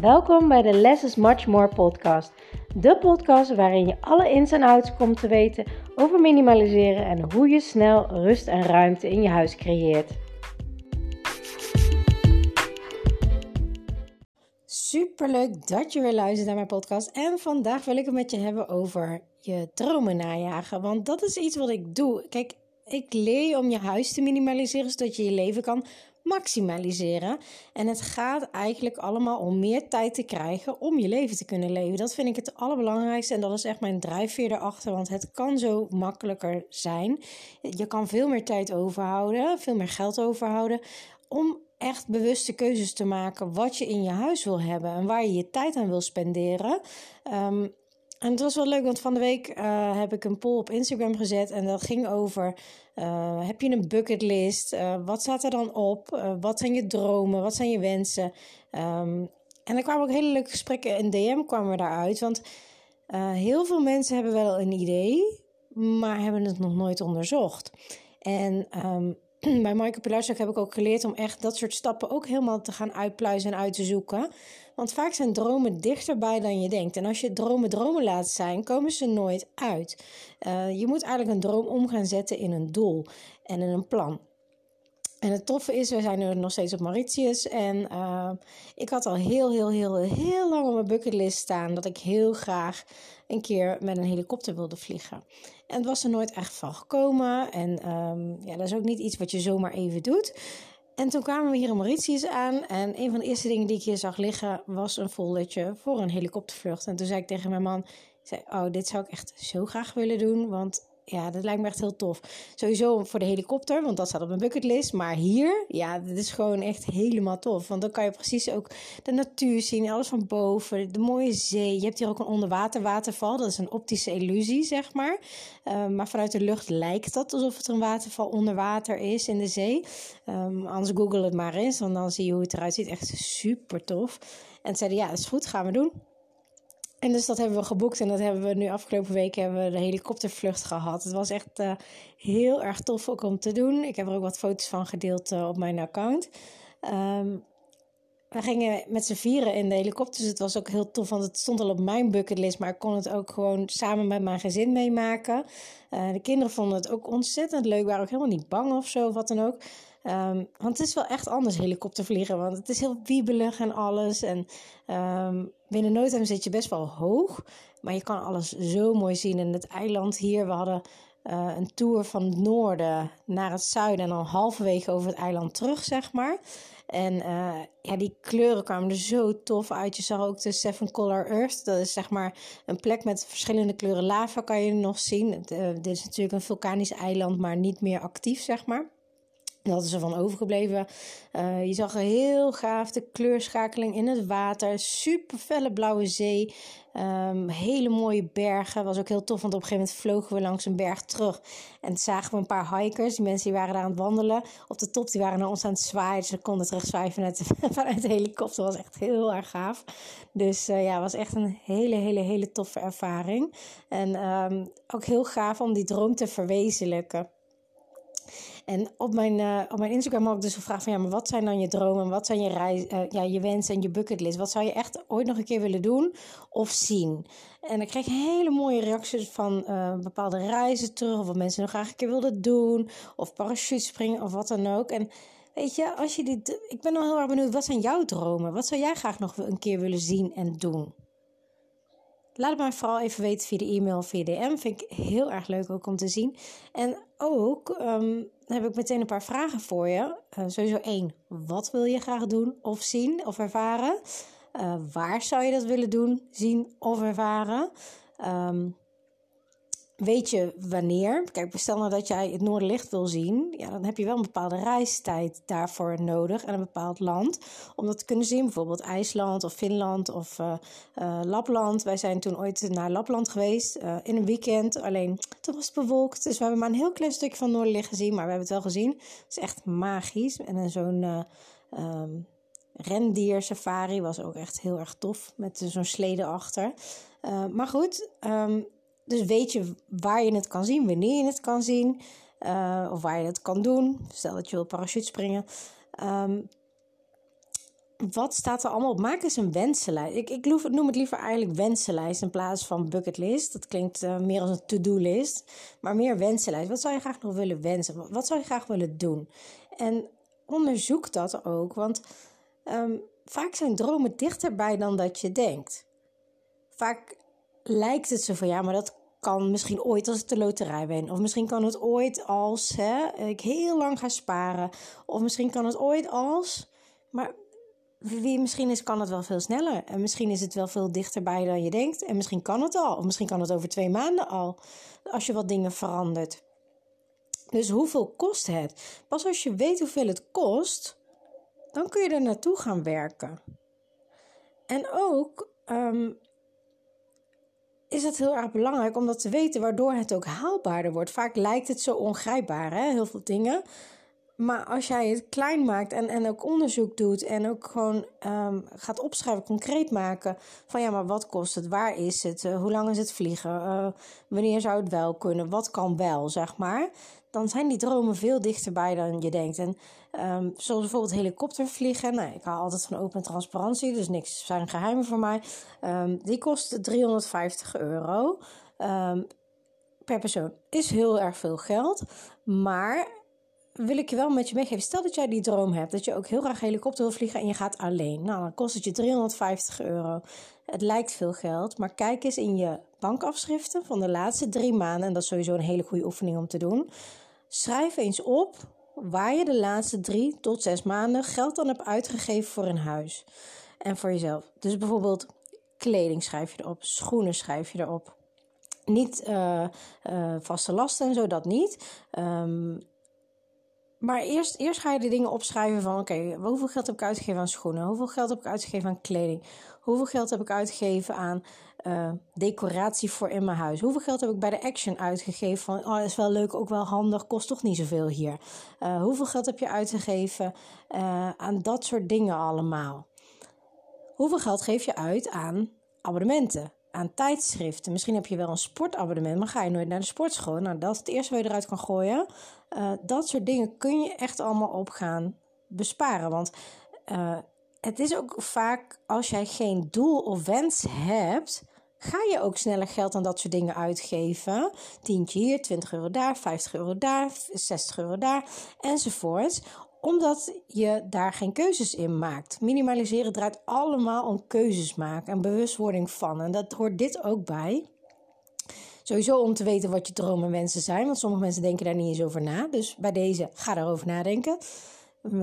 Welkom bij de Less is Much More podcast. De podcast waarin je alle ins en outs komt te weten over minimaliseren en hoe je snel rust en ruimte in je huis creëert. Superleuk dat je weer luistert naar mijn podcast. En vandaag wil ik het met je hebben over je dromen najagen. Want dat is iets wat ik doe. Kijk, ik leer je om je huis te minimaliseren zodat je je leven kan maximaliseren. En het gaat eigenlijk allemaal om meer tijd te krijgen om je leven te kunnen leven. Dat vind ik het allerbelangrijkste en dat is echt mijn drijfveer erachter, want het kan zo makkelijker zijn. Je kan veel meer tijd overhouden, veel meer geld overhouden om echt bewuste keuzes te maken wat je in je huis wil hebben en waar je je tijd aan wil spenderen. Um, en het was wel leuk, want van de week uh, heb ik een poll op Instagram gezet. En dat ging over: uh, heb je een bucketlist? Uh, wat staat er dan op? wat zijn je dromen? Wat zijn je wensen? Um, en er kwamen ook hele leuke gesprekken in DM kwamen daaruit. Want heel veel mensen hebben wel een idee, maar hebben het nog nooit onderzocht. En um, bij Michael Pilarczyk heb ik ook geleerd om echt dat soort stappen ook helemaal te gaan uitpluizen en uit te zoeken. Want vaak zijn dromen dichterbij dan je denkt. En als je dromen dromen laat zijn, komen ze nooit uit. Uh, je moet eigenlijk een droom om gaan zetten in een doel en in een plan. En het toffe is, we zijn nu nog steeds op Mauritius. En uh, ik had al heel, heel, heel, heel lang op mijn bucketlist staan dat ik heel graag een keer met een helikopter wilde vliegen. En het was er nooit echt van gekomen. En um, ja, dat is ook niet iets wat je zomaar even doet. En toen kwamen we hier in Mauritius aan. En een van de eerste dingen die ik hier zag liggen was een foldertje voor een helikoptervlucht. En toen zei ik tegen mijn man: zei, Oh, dit zou ik echt zo graag willen doen. Want ja, dat lijkt me echt heel tof. Sowieso voor de helikopter, want dat staat op mijn bucketlist. Maar hier, ja, dit is gewoon echt helemaal tof. Want dan kan je precies ook de natuur zien, alles van boven, de mooie zee. Je hebt hier ook een onderwaterwaterval. Dat is een optische illusie, zeg maar. Uh, maar vanuit de lucht lijkt dat alsof het een waterval onder water is in de zee. Um, anders google het maar eens, want dan zie je hoe het eruit ziet. Echt super tof. En zeiden, ja, dat is goed, gaan we doen. En dus dat hebben we geboekt en dat hebben we nu afgelopen week hebben we de helikoptervlucht gehad. Het was echt uh, heel erg tof ook om te doen. Ik heb er ook wat foto's van gedeeld uh, op mijn account. Um, we gingen met z'n vieren in de helikopter. Dus het was ook heel tof, want het stond al op mijn bucketlist. Maar ik kon het ook gewoon samen met mijn gezin meemaken. Uh, de kinderen vonden het ook ontzettend leuk. Waren ook helemaal niet bang of zo, wat dan ook. Um, want het is wel echt anders helikoptervliegen. Want het is heel wiebelig en alles. En um, binnen nooit zit je best wel hoog. Maar je kan alles zo mooi zien. En het eiland hier, we hadden uh, een tour van het noorden naar het zuiden. En dan halverwege over het eiland terug, zeg maar. En uh, ja, die kleuren kwamen er zo tof uit. Je zag ook de Seven Color Earth. Dat is zeg maar een plek met verschillende kleuren lava, kan je nog zien. Uh, dit is natuurlijk een vulkanisch eiland, maar niet meer actief, zeg maar. Dat is er van overgebleven. Uh, je zag heel gaaf de kleurschakeling in het water. Super felle blauwe zee. Um, hele mooie bergen. Was ook heel tof, want op een gegeven moment vlogen we langs een berg terug. En zagen we een paar hikers. Die mensen die waren daar aan het wandelen. Op de top, die waren naar ons aan het zwaaien. Dus ze konden terug vanuit vanuit de helikopter. Was echt heel erg gaaf. Dus uh, ja, was echt een hele, hele, hele toffe ervaring. En um, ook heel gaaf om die droom te verwezenlijken. En op mijn, uh, op mijn Instagram had ik dus gevraagd van ja, maar wat zijn dan je dromen? Wat zijn je, reis, uh, ja, je wensen en je bucketlist? Wat zou je echt ooit nog een keer willen doen of zien? En ik kreeg hele mooie reacties van uh, bepaalde reizen terug. Of wat mensen nog graag een keer wilden doen. Of parachutespringen of wat dan ook. En weet je, als je dit, ik ben wel heel erg benieuwd, wat zijn jouw dromen? Wat zou jij graag nog een keer willen zien en doen? Laat het mij vooral even weten via de e-mail of via DM. Vind ik heel erg leuk ook om te zien. En ook um, heb ik meteen een paar vragen voor je. Uh, sowieso één. Wat wil je graag doen of zien of ervaren? Uh, waar zou je dat willen doen, zien of ervaren? Um, weet je wanneer? Kijk, stel nou dat jij het Noorderlicht wil zien, ja, dan heb je wel een bepaalde reistijd daarvoor nodig en een bepaald land om dat te kunnen zien. Bijvoorbeeld IJsland of Finland of uh, uh, Lapland. Wij zijn toen ooit naar Lapland geweest uh, in een weekend. Alleen toen was het bewolkt, dus we hebben maar een heel klein stukje van Noorderlicht gezien, maar we hebben het wel gezien. Het is echt magisch en zo'n um, rendier safari was ook echt heel erg tof met zo'n slede achter. maar goed. Um, dus weet je waar je het kan zien, wanneer je het kan zien. Uh, of waar je het kan doen. Stel dat je wil parachute springen. Um, wat staat er allemaal op? Maak eens een wensenlijst. Ik, ik noem het liever eigenlijk wensenlijst in plaats van bucketlist. Dat klinkt uh, meer als een to-do-list, maar meer wensenlijst. Wat zou je graag nog willen wensen? Wat zou je graag willen doen? En onderzoek dat ook, want um, vaak zijn dromen dichterbij dan dat je denkt. Vaak lijkt het zo van ja, maar dat kan misschien ooit als ik de loterij ben. Of misschien kan het ooit als hè, ik heel lang ga sparen. Of misschien kan het ooit als. Maar wie misschien is, kan het wel veel sneller. En misschien is het wel veel dichterbij dan je denkt. En misschien kan het al. Of misschien kan het over twee maanden al. Als je wat dingen verandert. Dus hoeveel kost het? Pas als je weet hoeveel het kost, dan kun je er naartoe gaan werken. En ook ehm, is het heel erg belangrijk om dat te weten, waardoor het ook haalbaarder wordt. Vaak lijkt het zo ongrijpbaar, hè? heel veel dingen. Maar als jij het klein maakt en, en ook onderzoek doet en ook gewoon um, gaat opschrijven, concreet maken van ja, maar wat kost het, waar is het, uh, hoe lang is het vliegen, uh, wanneer zou het wel kunnen, wat kan wel, zeg maar. Dan zijn die dromen veel dichterbij dan je denkt. En um, zoals bijvoorbeeld helikoptervliegen. Nou, ik hou altijd van open transparantie, dus niks zijn geheimen voor mij. Um, die kost 350 euro per persoon. Is heel erg veel geld, maar wil ik je wel met je meegeven. Stel dat jij die droom hebt, dat je ook heel graag helikopter wil vliegen en je gaat alleen. Nou, dan kost het je 350 euro. Het lijkt veel geld, maar kijk eens in je bankafschriften van de laatste drie maanden. En dat is sowieso een hele goede oefening om te doen. Schrijf eens op waar je de laatste drie tot zes maanden geld dan hebt uitgegeven voor een huis. En voor jezelf. Dus bijvoorbeeld kleding schrijf je erop, schoenen schrijf je erop. Niet uh, uh, vaste lasten en zo, dat niet. Um, maar eerst, eerst ga je de dingen opschrijven van... oké, hoeveel geld heb ik uitgegeven aan schoenen? Hoeveel geld heb ik uitgegeven aan kleding? Hoeveel geld heb ik uitgegeven aan uh, decoratie voor in mijn huis? Hoeveel geld heb ik bij de Action uitgegeven van... oh, is wel leuk, ook wel handig, kost toch niet zoveel hier? Uh, hoeveel geld heb je uitgegeven uh, aan dat soort dingen allemaal? Hoeveel geld geef je uit aan abonnementen? Aan tijdschriften. Misschien heb je wel een sportabonnement, maar ga je nooit naar de sportschool. Nou, dat is het eerste wat je eruit kan gooien. Uh, dat soort dingen kun je echt allemaal op gaan besparen. Want uh, het is ook vaak als jij geen doel of wens hebt, ga je ook sneller geld aan dat soort dingen uitgeven. Tientje hier, 20 euro daar, 50 euro daar, 60 euro daar enzovoort omdat je daar geen keuzes in maakt. Minimaliseren draait allemaal om keuzes maken en bewustwording van. En dat hoort dit ook bij. Sowieso om te weten wat je dromen en wensen zijn. Want sommige mensen denken daar niet eens over na. Dus bij deze, ga daarover nadenken.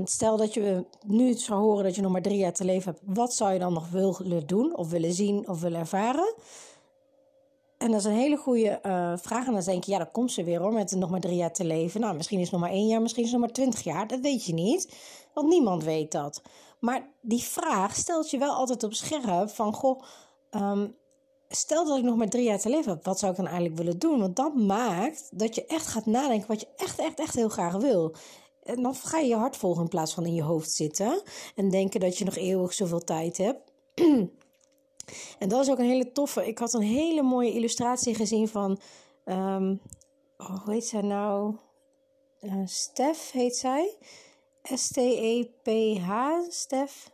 Stel dat je nu zou horen dat je nog maar drie jaar te leven hebt. Wat zou je dan nog willen doen of willen zien of willen ervaren? En dat is een hele goede uh, vraag. En dan denk je, ja, dat komt ze weer hoor, met nog maar drie jaar te leven. Nou, misschien is het nog maar één jaar, misschien is het nog maar twintig jaar. Dat weet je niet, want niemand weet dat. Maar die vraag stelt je wel altijd op scherp van, goh, um, stel dat ik nog maar drie jaar te leven heb, wat zou ik dan eigenlijk willen doen? Want dat maakt dat je echt gaat nadenken wat je echt, echt, echt heel graag wil. En dan ga je je hart volgen in plaats van in je hoofd zitten en denken dat je nog eeuwig zoveel tijd hebt. En dat is ook een hele toffe. Ik had een hele mooie illustratie gezien van. Um, oh, hoe heet zij nou? Uh, Stef heet zij. S-T-E-P-H, Stef.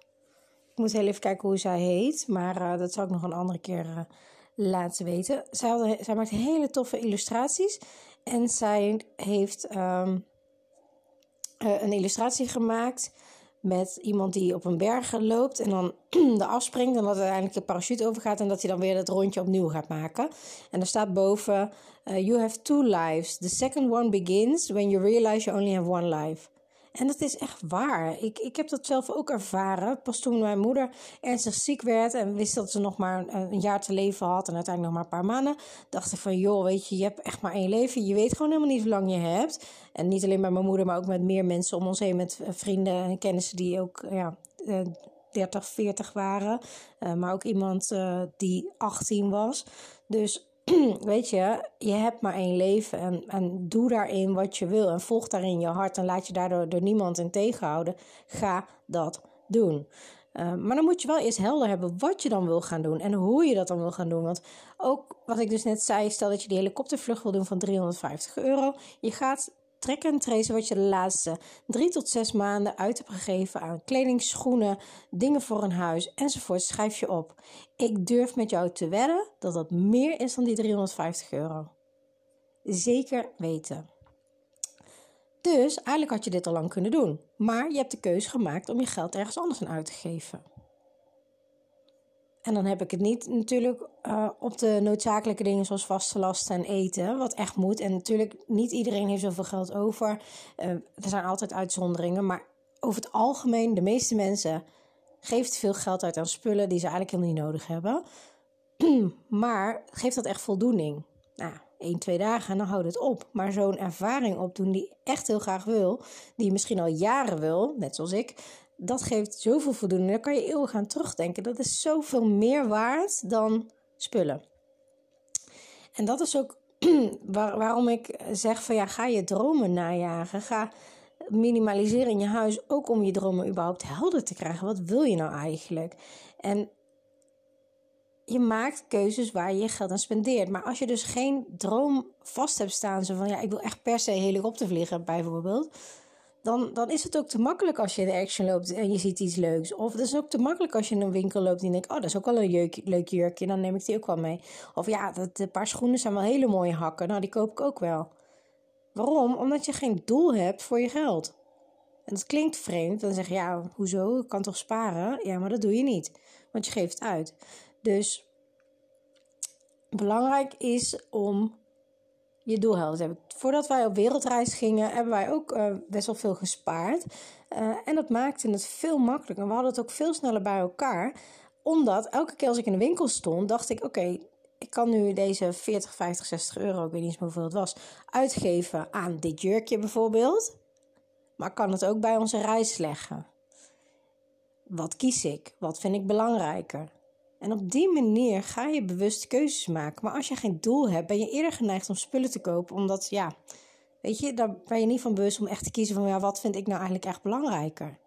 Ik moet heel even kijken hoe zij heet. Maar uh, dat zal ik nog een andere keer uh, laten weten. Zij, zij maakt hele toffe illustraties. En zij heeft um, een illustratie gemaakt met iemand die op een berg loopt en dan de afspringt en dat uiteindelijk een parachute overgaat en dat hij dan weer dat rondje opnieuw gaat maken. En er staat boven: uh, You have two lives. The second one begins when you realize you only have one life. En dat is echt waar. Ik, ik heb dat zelf ook ervaren. Pas toen mijn moeder ernstig ziek werd en wist dat ze nog maar een jaar te leven had en uiteindelijk nog maar een paar maanden, dacht ik van joh, weet je, je hebt echt maar één leven. Je weet gewoon helemaal niet hoe lang je hebt. En niet alleen bij mijn moeder, maar ook met meer mensen om ons heen, met vrienden en kennissen die ook ja, 30, eh, 40 waren. Maar ook iemand die 18 was. Dus weet je, je hebt maar één leven en, en doe daarin wat je wil en volg daarin je hart en laat je daardoor door niemand in tegenhouden. Ga dat doen. Uh, maar dan moet je wel eerst helder hebben wat je dan wil gaan doen en hoe je dat dan wil gaan doen. Want ook wat ik dus net zei, stel dat je die helikoptervlucht wil doen van 350 euro. Je gaat track en trace wat je de laatste drie tot zes maanden uit hebt gegeven aan kleding, schoenen, dingen voor een huis enzovoort, schrijf je op. Ik durf met jou te wedden dat dat meer is dan die 350 euro. Zeker weten. Dus eigenlijk had je dit al lang kunnen doen. Maar je hebt de keuze gemaakt om je geld ergens anders aan uit te geven. En dan heb ik het niet natuurlijk uh, op de noodzakelijke dingen zoals vaste lasten en eten, wat echt moet. En natuurlijk, niet iedereen heeft zoveel geld over. Uh, er zijn altijd uitzonderingen, maar over het algemeen, de meeste mensen geven te veel geld uit aan spullen die ze eigenlijk helemaal niet nodig hebben. maar geeft dat echt voldoening? Nou, één, twee dagen en dan houdt het op. Maar zo'n ervaring opdoen die echt heel graag wil, die misschien al jaren wil, net zoals ik, dat geeft zoveel voldoening. Daar kan je eeuwig aan terugdenken. Dat is zoveel meer waard dan spullen. En dat is ook waarom ik zeg van ja, ga je dromen najagen. Ga minimaliseren in je huis ook om je dromen überhaupt helder te krijgen. Wat wil je nou eigenlijk? En je maakt keuzes waar je je geld aan spendeert. Maar als je dus geen droom vast hebt staan, zo van ja, ik wil echt per se helikopter vliegen bijvoorbeeld dan, dan is het ook te makkelijk als je in de action loopt en je ziet iets leuks. Of het is ook te makkelijk als je in een winkel loopt en je denkt, oh, dat is ook wel een jeuk, leuk jurkje, dan neem ik die ook wel mee. Of ja, dat, paar schoenen zijn wel hele mooie hakken, nou, die koop ik ook wel. Waarom? Omdat je geen doel hebt voor je geld. En dat klinkt vreemd, dan zeg je, ja, hoezo, ik kan toch sparen? Ja, maar dat doe je niet, want je geeft het uit. Dus belangrijk is om je hebben. Voordat wij op wereldreis gingen, hebben wij ook uh, best wel veel gespaard. Uh, en dat maakte het veel makkelijker. We hadden het ook veel sneller bij elkaar. Omdat elke keer als ik in de winkel stond, dacht ik: oké, ik kan nu deze 40, 50, 60 euro, ik weet niet eens hoeveel het was, uitgeven aan dit jurkje bijvoorbeeld. Maar kan het ook bij onze reis leggen. Wat kies ik? Wat vind ik belangrijker? En op die manier ga je bewust keuzes maken. Maar als je geen doel hebt, ben je eerder geneigd om spullen te kopen. Omdat, ja, weet je, daar ben je niet van bewust om echt te kiezen van, ja, wat vind ik nou eigenlijk echt belangrijker?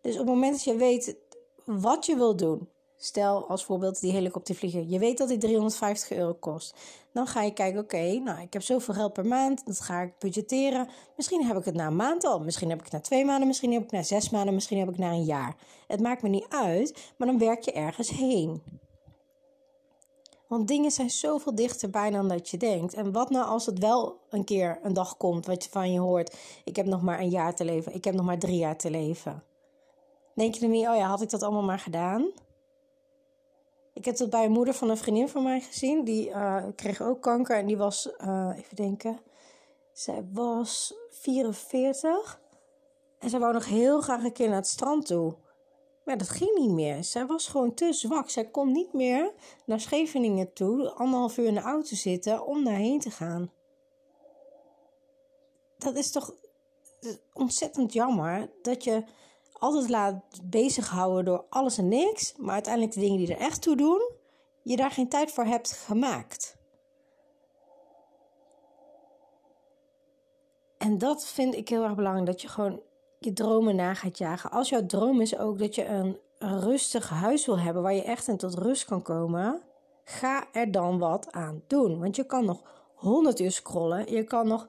Dus op het moment dat je weet wat je wil doen, Stel als voorbeeld die helikoptervlieger. Je weet dat die 350 euro kost. Dan ga je kijken, oké, nou ik heb zoveel geld per maand. Dat ga ik budgetteren. Misschien heb ik het na een maand al. Misschien heb ik het na twee maanden. Misschien heb ik het na zes maanden. Misschien heb ik het na een jaar. Het maakt me niet uit. Maar dan werk je ergens heen. Want dingen zijn zoveel dichterbij dan dat je denkt. En wat nou als het wel een keer een dag komt wat je van je hoort. Ik heb nog maar een jaar te leven. Ik heb nog maar drie jaar te leven. Denk je dan niet, oh ja, had ik dat allemaal maar gedaan? Ik heb dat bij een moeder van een vriendin van mij gezien. Die uh, kreeg ook kanker en die was, uh, even denken, zij was 44. En zij wou nog heel graag een keer naar het strand toe. Maar dat ging niet meer. Zij was gewoon te zwak. Zij kon niet meer naar Scheveningen toe, anderhalf uur in de auto zitten om daarheen te gaan. Dat is toch ontzettend jammer dat je altijd laat bezighouden door alles en niks, maar uiteindelijk de dingen die er echt toe doen, je daar geen tijd voor hebt gemaakt. En dat vind ik heel erg belangrijk, dat je gewoon je dromen na gaat jagen. Als jouw droom is ook dat je een, rustig huis wil hebben waar je echt in tot rust kan komen, ga er dan wat aan doen. Want je kan nog 100 uur scrollen, je kan nog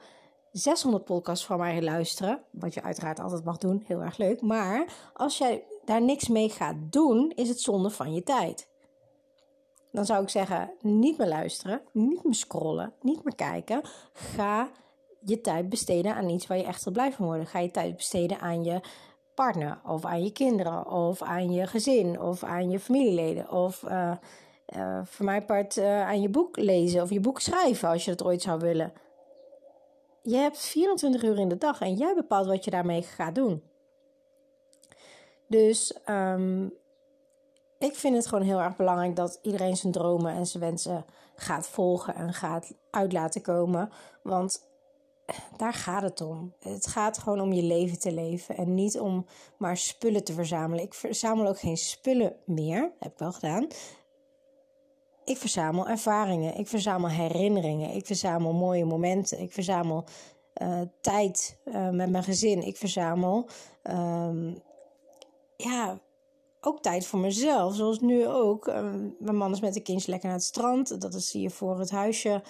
600 podcasts van mij luisteren, wat je uiteraard altijd mag doen, heel erg leuk. Maar als jij daar niks mee gaat doen, is het zonde van je tijd. Dan zou ik zeggen, niet meer luisteren, niet meer scrollen, niet meer kijken. Ga je tijd besteden aan iets waar je echt blij van worden. Ga je tijd besteden aan je partner, of aan je kinderen, of aan je gezin, of aan je familieleden, of uh, uh, voor mijn part uh, aan je boek lezen of je boek schrijven als je dat ooit zou willen je hebt 24 uur in de dag en jij bepaalt wat je daarmee gaat doen. Dus um, ik vind het gewoon heel erg belangrijk dat iedereen zijn dromen en zijn wensen gaat volgen en gaat uit laten komen. Want daar gaat het om. Het gaat gewoon om je leven te leven en niet om maar spullen te verzamelen. Ik verzamel ook geen spullen meer, heb ik wel gedaan. Ik verzamel ervaringen, ik verzamel herinneringen, ik verzamel mooie momenten, ik verzamel uh, tijd uh, met mijn gezin, ik verzamel um, ja, ook tijd voor mezelf. Zoals nu ook. Uh, mijn man is met de kindjes lekker naar het strand. Dat is hier voor het huisje.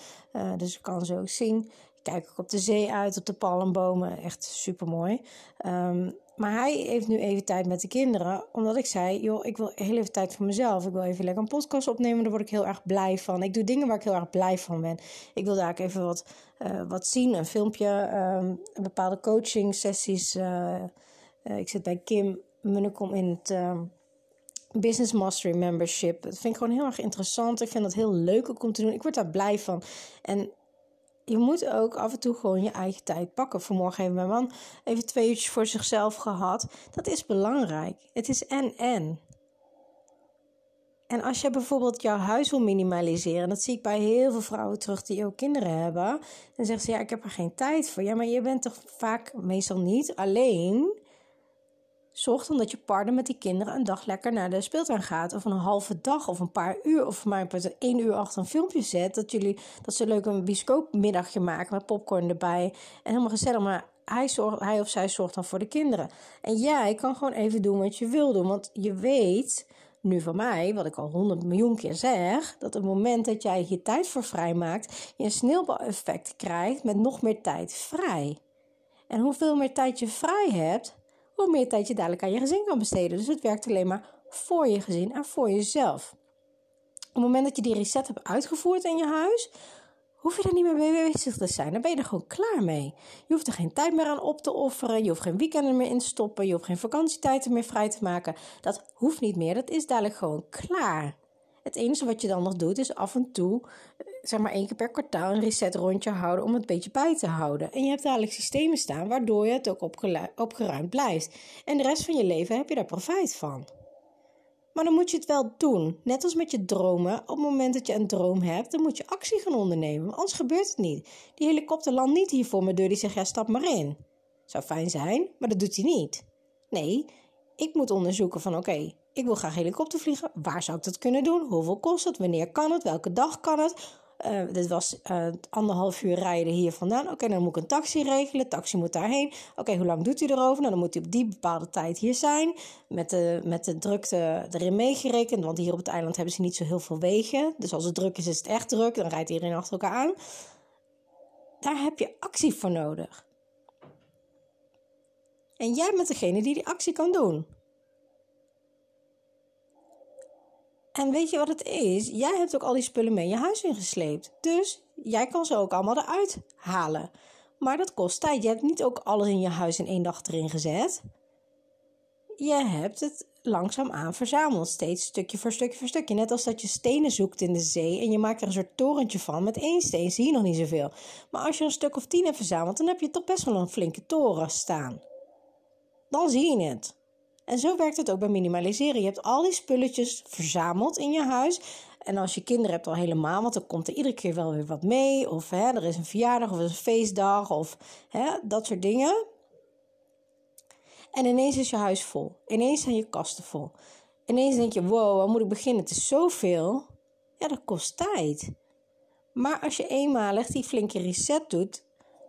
dus ik kan ze ook zien. Kijk ook op de zee uit, op de palmbomen. Echt super mooi. Ehm, maar hij heeft nu even tijd met de kinderen. Omdat ik zei, joh, ik wil heel even tijd voor mezelf. Ik wil even lekker een podcast opnemen. Daar word ik heel erg blij van. Ik doe dingen waar ik heel erg blij van ben. Ik wil daar even wat, uh, wat zien. Een filmpje, um, bepaalde coaching sessies. Uh, uh, ik zit bij Kim Munnekom in het... Uh, Business Mastery Membership. Dat vind ik gewoon heel erg interessant. Ik vind dat heel leuk om te doen. Ik word daar blij van. En je moet ook af en toe gewoon je eigen tijd pakken. Vanmorgen heeft mijn man even twee uurtjes voor zichzelf gehad. Dat is belangrijk. Het is en-en. En als je bijvoorbeeld jouw huis wil minimaliseren, dat zie ik bij heel veel vrouwen terug die ook kinderen hebben, dan zeggen ze ja, ik heb er geen tijd voor. Ja, maar je bent toch vaak meestal niet alleen Zorg dan dat je partner met die kinderen een dag lekker naar de speeltuin gaat. Of een halve dag of een paar uur. Of maar één uur achter een filmpje zet. Dat, jullie, dat ze leuk een bioscoopmiddagje maken met popcorn erbij. En helemaal gezellig. Maar hij, zorgt, hij of zij zorgt dan voor de kinderen. En jij kan gewoon even doen wat je wil doen. Want je weet nu van mij, wat ik al honderd miljoen keer zeg, dat het moment dat jij je tijd voor vrij maakt, je een sneeuwbaleffect krijgt met nog meer tijd vrij. En hoeveel meer tijd je vrij hebt, hoe meer tijd je dadelijk aan je gezin kan besteden. Dus het werkt alleen maar voor je gezin en voor jezelf. Op het moment dat je die reset hebt uitgevoerd in je huis, hoef je er niet meer mee bezig te zijn. Dan ben je er gewoon klaar mee. Je hoeft er geen tijd meer aan op te offeren. Je hoeft geen weekenden meer in te stoppen. Je hoeft geen vakantietijden meer vrij te maken. Dat hoeft niet meer. Dat is dadelijk gewoon klaar. Het enige wat je dan nog doet is af en toe, zeg maar één keer per kwartaal, een reset rondje houden om het beetje bij te houden. En je hebt dadelijk systemen staan waardoor je het ook opgeruimd blijft. En de rest van je leven heb je daar profijt van. Maar dan moet je het wel doen. Net als met je dromen. Op het moment dat je een droom hebt, dan moet je actie gaan ondernemen. Anders gebeurt het niet. Die helikopter landt niet hier voor mijn deur die zegt: ja, stap maar in. Zou fijn zijn, maar dat doet hij niet. Nee, ik moet onderzoeken van oké, ik wil graag helikopter vliegen. Waar zou ik dat kunnen doen? Hoeveel kost het? Wanneer kan het? Welke dag kan het? Uh, dit was uh, anderhalf uur rijden hier vandaan. Oké, dan moet ik een taxi regelen. Taxi moet daarheen. Oké, hoe lang doet u erover? Nou, dan moet u op die bepaalde tijd hier zijn. Met de, met de drukte erin meegerekend. Want hier op het eiland hebben ze niet zo heel veel wegen. Dus als het druk is, is het echt druk. Dan rijdt iedereen achter elkaar aan. Daar heb je actie voor nodig. En jij bent degene die die actie kan doen. En weet je wat het is? Jij hebt ook al die spullen mee je huis ingesleept. Dus jij kan ze ook allemaal eruit halen. Maar dat kost tijd. Je hebt niet ook alles in je huis in één dag erin gezet. Je hebt het langzaamaan verzameld. Steeds stukje voor stukje voor stukje. Net als dat je stenen zoekt in de zee en je maakt er een soort torentje van. Met één steen zie je nog niet zoveel. Maar als je een stuk of tien hebt verzameld, dan heb je toch best wel een flinke toren staan. Dan zie je het. En zo werkt het ook bij minimaliseren. Je hebt al die spulletjes verzameld in je huis. En als je kinderen hebt al helemaal, want dan komt er iedere keer wel weer wat mee. Of hè, er is een verjaardag of een feestdag of hè, dat soort dingen. En ineens is je huis vol. Ineens zijn je kasten vol. Ineens denk je, wow, waar moet ik beginnen? Het is zoveel. Ja, dat kost tijd. Maar als je eenmalig die flinke reset doet,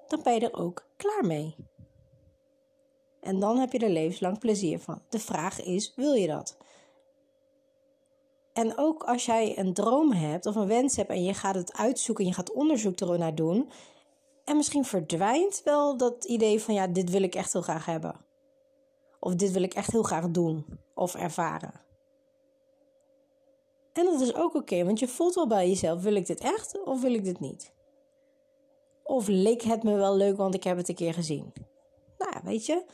dan ben je er ook klaar mee. En dan heb je er levenslang plezier van. De vraag is: wil je dat? En ook als jij een droom hebt of een wens hebt en je gaat het uitzoeken en je gaat onderzoek ernaar doen. En misschien verdwijnt wel dat idee van ja, dit wil ik echt heel graag hebben. Of dit wil ik echt heel graag doen of ervaren. En dat is ook oké, want je voelt wel bij jezelf: wil ik dit echt of wil ik dit niet? Of leek het me wel leuk, want ik heb het een keer gezien. Nou, weet je,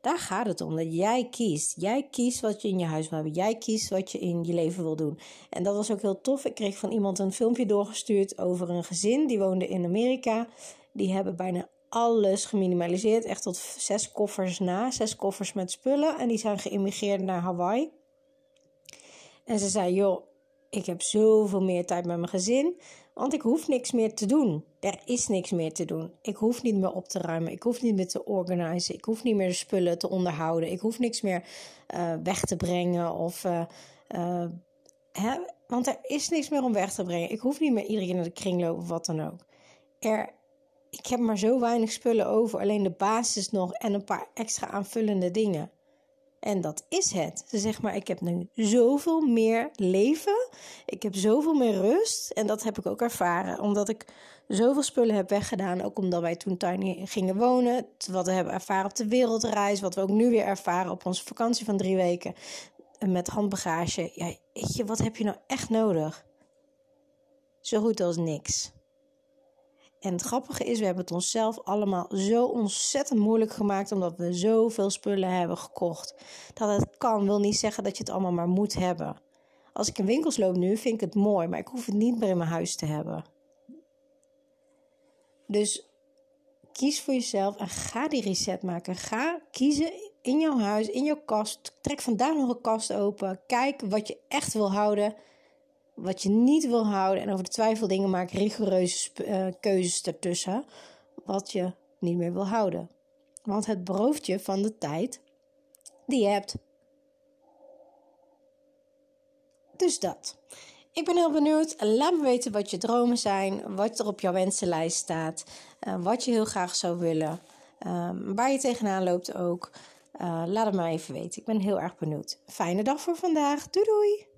daar gaat het om. Dat jij kiest. Jij kiest wat je in je huis wil hebben. Jij kiest wat je in je leven wil doen. En dat was ook heel tof. Ik kreeg van iemand een filmpje doorgestuurd over een gezin. Die woonde in Amerika. Die hebben bijna alles geminimaliseerd. Echt tot zes koffers na. Zes koffers met spullen. En die zijn geïmmigreerd naar Hawaii. En ze zei, joh, ik heb zoveel meer tijd met mijn gezin. Want ik hoef niks meer te doen. Er is niks meer te doen. Ik hoef niet meer op te ruimen. Ik hoef niet meer te organiseren. Ik hoef niet meer de spullen te onderhouden. Ik hoef niks meer uh, weg te brengen. Of, uh, uh, hè? Want er is niks meer om weg te brengen. Ik hoef niet meer iedereen naar de kring lopen of wat dan ook. Er, ik heb maar zo weinig spullen over. Alleen de basis nog en een paar extra aanvullende dingen. En dat is het. Ze zegt maar, ik heb nu zoveel meer leven. Ik heb zoveel meer rust. En dat heb ik ook ervaren. Omdat ik zoveel spullen heb weggedaan. Ook omdat wij toen tiny gingen wonen. Wat we hebben ervaren op de wereldreis. Wat we ook nu weer ervaren op onze vakantie van drie weken. Met handbagage. Ja, weet je, wat heb je nou echt nodig? Zo goed als niks. En het grappige is, we hebben het onszelf allemaal zo ontzettend moeilijk gemaakt omdat we zoveel spullen hebben gekocht. Dat het kan, wil niet zeggen dat je het allemaal maar moet hebben. Als ik in winkels loop nu, vind ik het mooi, maar ik hoef het niet meer in mijn huis te hebben. Dus kies voor jezelf en ga die reset maken. Ga kiezen in jouw huis, in jouw kast. Trek vandaag nog een kast open. Kijk wat je echt wil houden wat je niet wil houden. En over de twijfeldingen maak rigoureuze uh, keuzes ertussen. Wat je niet meer wil houden. Want het berooft je van de tijd die je hebt. Dus dat. Ik ben heel benieuwd. Laat me weten wat je dromen zijn, wat er op jouw wensenlijst staat, uh, wat je heel graag zou willen, um, waar je tegenaan loopt ook. Uh, laat het maar even weten. Ik ben heel erg benieuwd. Fijne dag voor vandaag. Doei doei!